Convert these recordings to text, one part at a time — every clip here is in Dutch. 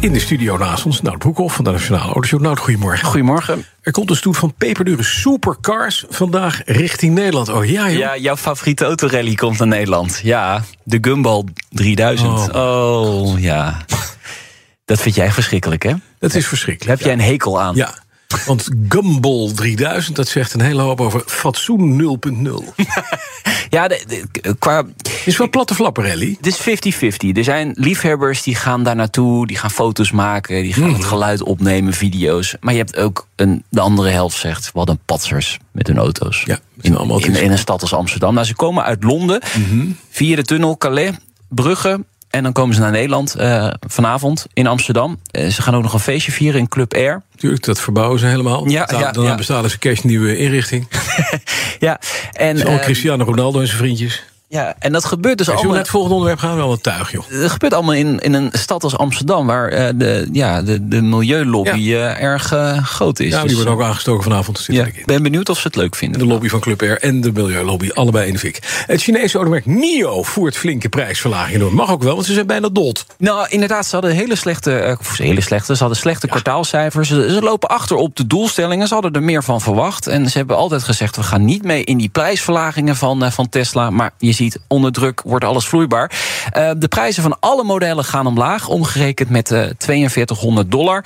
in de studio naast ons, Nout Broekhoff van de Nationale Autoshow. Nout, goedemorgen. Goedemorgen. Er komt een stoet van peperdure supercars vandaag richting Nederland. Oh ja, joh. Ja, jouw favoriete autorally komt naar Nederland. Ja, de Gumball 3000. Oh, ja. Dat vind jij verschrikkelijk, hè? Dat is verschrikkelijk. Heb jij een hekel aan? Ja. Want Gumball 3000, dat zegt een hele hoop over fatsoen 0.0. ja, de, de, qua... is wel platte flapperelli. Het is 50-50. Er zijn liefhebbers die gaan daar naartoe, die gaan foto's maken, die gaan mm. het geluid opnemen, video's. Maar je hebt ook een, de andere helft zegt, wat een patsers met hun auto's. Ja, in, in, in, een stad als Amsterdam. Nou, ze komen uit Londen, mm -hmm. via de tunnel Calais, Brugge, en dan komen ze naar Nederland uh, vanavond in Amsterdam. Uh, ze gaan ook nog een feestje vieren in Club Air. Tuurlijk, dat verbouwen ze helemaal. Ja, dan ja, dan ja. bestalen ze cash nieuwe inrichting. ja, en Zo, Cristiano Ronaldo en zijn vriendjes. Ja, en dat gebeurt dus Als allemaal... naar het volgende onderwerp gaan, wel een tuig, joh. Dat gebeurt allemaal in, in een stad als Amsterdam... waar uh, de, ja, de, de milieulobby ja. erg uh, groot is. Ja, die dus, wordt ook aangestoken vanavond. Ja, ik ben benieuwd of ze het leuk vinden. De lobby van Club Air en de milieulobby, allebei in de fik. Het Chinese automerk NIO voert flinke prijsverlagingen door. Mag ook wel, want ze zijn bijna dood. Nou, inderdaad, ze hadden hele slechte... Of hele slechte, ze hadden slechte ja. kwartaalcijfers. Ze, ze lopen achter op de doelstellingen. Ze hadden er meer van verwacht. En ze hebben altijd gezegd, we gaan niet mee in die prijsverlagingen van, van Tesla. Maar je ziet, onder druk wordt alles vloeibaar. Uh, de prijzen van alle modellen gaan omlaag, omgerekend met uh, 4200 dollar.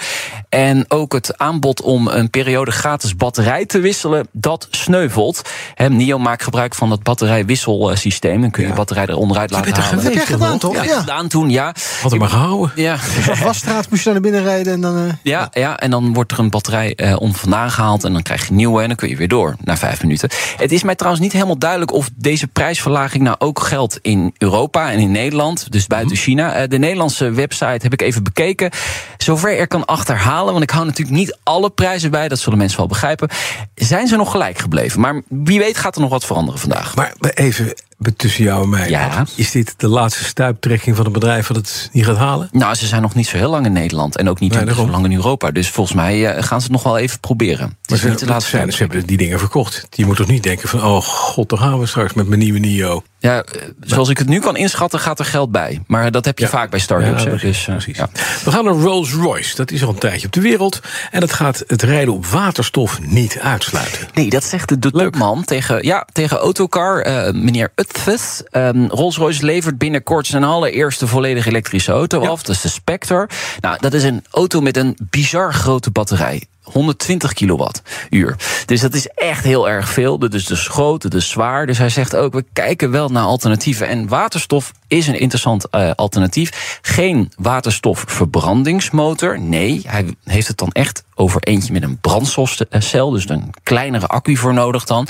En ook het aanbod om een periode gratis batterij te wisselen, dat sneuvelt. He, NIO maakt gebruik van dat batterijwisselsysteem. Dan kun je ja. batterij er onderuit laten halen. Dat heb je gedaan, toch? Ja, ja. gedaan toen, ja. Had hem maar gehouden. Ja. wasstraat moest je naar binnen rijden en dan... Uh... Ja, ja, en dan wordt er een batterij uh, om vandaan gehaald... en dan krijg je nieuwe en dan kun je weer door na vijf minuten. Het is mij trouwens niet helemaal duidelijk of deze prijsverlaging nou ook geldt in Europa en in Nederland, dus buiten China. De Nederlandse website heb ik even bekeken. Zover er kan achterhalen, want ik hou natuurlijk niet alle prijzen bij, dat zullen mensen wel begrijpen. Zijn ze nog gelijk gebleven? Maar wie weet gaat er nog wat veranderen vandaag. Maar even tussen jou en mij. Ja. Is dit de laatste stuiptrekking van een bedrijf dat het niet gaat halen? Nou, ze zijn nog niet zo heel lang in Nederland en ook niet Nee, zo lang in Europa. Dus volgens mij uh, gaan ze het nog wel even proberen. Het Maar is niet de ze, laatste zijn, ze hebben die dingen verkocht. Je moet toch niet denken van, oh god, daar gaan we straks met mijn nieuwe NIO. Ja, eh, zoals ik het nu kan inschatten, gaat er geld bij. Maar dat heb je Ja. vaak bij start-ups. Ja, precies, dus, precies. ja. We gaan naar Rolls-Royce. Dat is al een tijdje op de wereld. En dat gaat het rijden op waterstof niet uitsluiten. Nee, dat zegt de, de topman tegen, ja, tegen Autocar, uh, meneer Utfus. Um, Rolls-Royce levert binnenkort zijn allereerste volledig elektrische auto af. Dat is de Spectre. Nou, dat is een auto met een bizar grote batterij. 120 kilowattuur. Dus dat is echt heel erg veel. Dus groot, dat is zwaar. Dus hij zegt ook, we kijken wel naar alternatieven. En waterstof is een interessant uh, alternatief. Geen waterstofverbrandingsmotor. Nee, hij heeft het dan echt over eentje met een brandstofcel. Dus een kleinere accu voor nodig dan.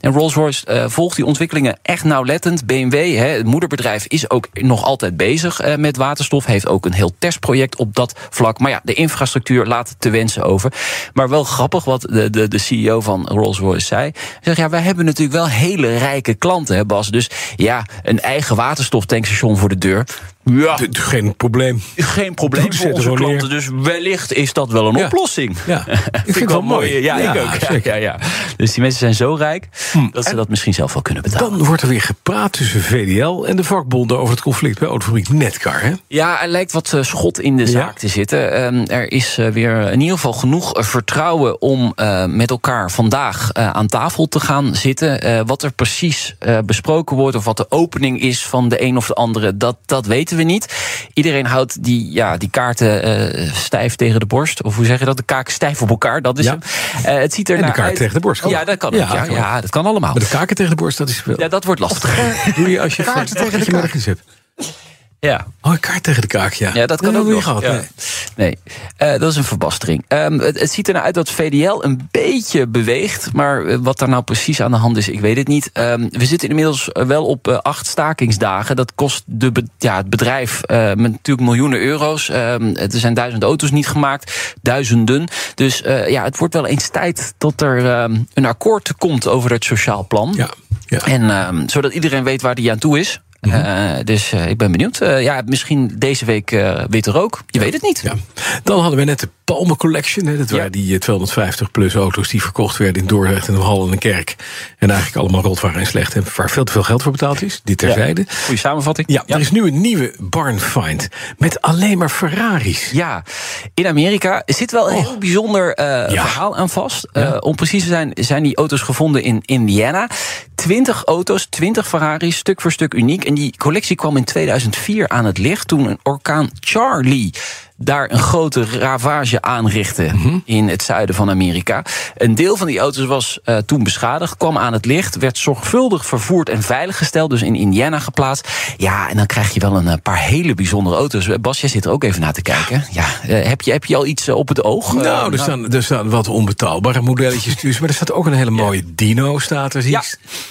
En Rolls-Royce uh, volgt die ontwikkelingen echt nauwlettend. BMW, het moederbedrijf, is ook nog altijd bezig uh, met waterstof. Heeft ook een heel testproject op dat vlak. Maar ja, de infrastructuur laat te wensen over. Maar wel grappig wat de, de, de CEO van Rolls-Royce zei. Hij zegt, ja, wij hebben natuurlijk wel hele rijke klanten, hè Bas. Dus ja, een eigen waterstoftankstation voor de deur. Ja, Geen probleem. geen probleem voor onze klanten. Dus wellicht is dat wel een Ja. oplossing. Ja, ik vind het wel mooi. Ja, ik ook. Ja, ja, ja. Dus die mensen zijn zo rijk dat ze dat misschien zelf wel kunnen betalen. Dan wordt er weer gepraat tussen VDL en de vakbonden over het conflict bij autofabriek Netcar. Hè? Ja, er lijkt wat eh, schot in de zaak te zitten. Ehm, er is eh, weer in ieder geval genoeg eh, vertrouwen om eh, met elkaar vandaag eh, aan tafel te gaan zitten. Eh, wat er precies eh, besproken wordt of wat de opening is van de een of de andere, dat, dat weten we niet. Iedereen houdt die, ja, die kaarten eh, stijf tegen de borst. Of hoe zeg je dat? De kaken stijf op elkaar, dat is Ja. hem. Eh, het ziet er En de kaart uit- tegen de borst. kan Ja, ook. dat kan ook. Ja, ja, dat kan allemaal. Maar de kaken tegen de borst, dat is wel. Ja, dat wordt lastig. doe je als je Kaarten tegen de je merkens hebt. Ja. Oh, een kaart tegen de kaak, ja. Ja, dat kan Nee, ook nog. je gehad, Ja. nee. Nee, Eh, dat is een verbastering. Ehm, het, het ziet er nou uit dat VDL een beetje beweegt. Maar eh, wat daar nou precies aan de hand is, ik weet het niet. Ehm, we zitten inmiddels eh, wel op acht stakingsdagen. Dat kost de, be- ja, het bedrijf met natuurlijk miljoenen euro's. Ehm, er zijn duizend auto's niet gemaakt, duizenden. Dus ja, het wordt wel eens tijd dat er een akkoord komt over het sociaal plan. Ja, ja. En zodat iedereen weet waar die aan toe is. Mhm. Eh, dus eh, ik ben benieuwd. Eh, ja, misschien deze week witte rook. Je weet het niet. Ja. Dan hadden we net de Palme Collection. Hè. Dat waren Ja. die eh, 250 plus auto's die verkocht werden in Dordrecht en Hal en een kerk. En eigenlijk allemaal rot waren en slecht. En waar veel te veel geld voor betaald is. Dit terzijde. Goeie samenvatting. Ja, er is nu een nieuwe barn find. Met alleen maar Ferraris. Ja, in Amerika zit wel een Oh. heel bijzonder verhaal aan vast. Om precies te zijn, zijn die auto's gevonden in Indiana. 20 auto's, 20 Ferraris, stuk voor stuk uniek. En die collectie kwam in 2004 aan het licht toen een orkaan Charlie daar een grote ravage aanrichtte Mhm. in het zuiden van Amerika. Een deel van die auto's was eh, toen beschadigd, kwam aan het licht, werd zorgvuldig vervoerd en veiliggesteld, dus in Indiana geplaatst. Ja, en dan krijg je wel een eh, paar hele bijzondere auto's. Eh, Bas, jij zit er ook even naar te kijken. Ja, heb, je, heb je al iets op het oog? Nou, er staan, er staan wat onbetaalbare modelletjes. Maar er staat ook een hele mooie Dino, staat er. Zie Ja.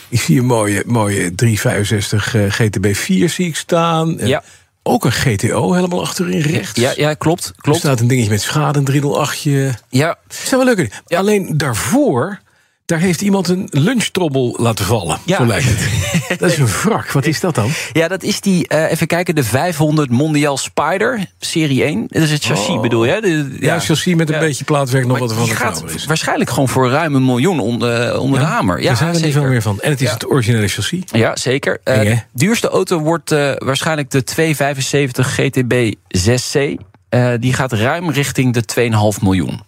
ik. zie een mooie, mooie 365 eh, GTB4 zie ik staan. Ja. Ook een GTO helemaal achterin rechts. Ja, ja, klopt. Er klopt. staat een dingetje met schade, een 308-je. Ja, Dat zijn wel leuke dingen. Alleen daarvoor, daar heeft iemand een lunchtrobbel laten vallen. Ja. Zo lijkt het. dat is een wrak. Wat is dat dan? ja, dat is die, eh, even kijken, de 500 Mondial Spider, serie 1. Dat is het chassis, bedoel je? De, Ja, chassis met een Ja. beetje plaatwerk, nog Maar wat ervan die te gaat is. waarschijnlijk gewoon voor ruim een miljoen onder, onder de hamer. Ja, daar zijn er niet veel meer van. En het is het originele chassis. Ja, zeker. Eh, Eng, hè? duurste auto wordt eh, waarschijnlijk de 275 GTB 6C. Eh, die gaat ruim richting de 2,5 miljoen.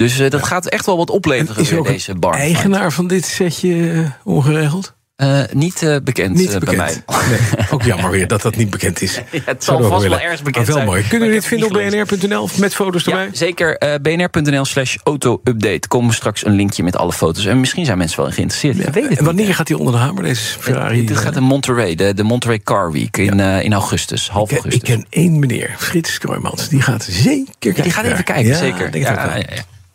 Dus eh, dat gaat echt wel wat opleveren Is weer, deze bar. eigenaar van dit setje eh, ongeregeld? Eh, niet bekend, Niet bij mij. Nee, ook jammer weer dat dat niet bekend is. Ja, het zal vast wel ergens Maar bekend wel zijn. mooi. Kunnen ik dit vinden op bnr.nl met foto's erbij? Ja, zeker. eh, bnr.nl slash auto-update. Komen straks een linkje met alle foto's. En misschien zijn mensen wel geïnteresseerd. Weet het en wanneer niet. gaat hij onder de hamer, deze Ferrari? Dit gaat in Monterey, de, de Monterey Car Week in, in augustus, half ik, augustus. ik ken één meneer, Frits Kroijmans. Die gaat zeker kijken. Die gaat even kijken, zeker. denk Ja,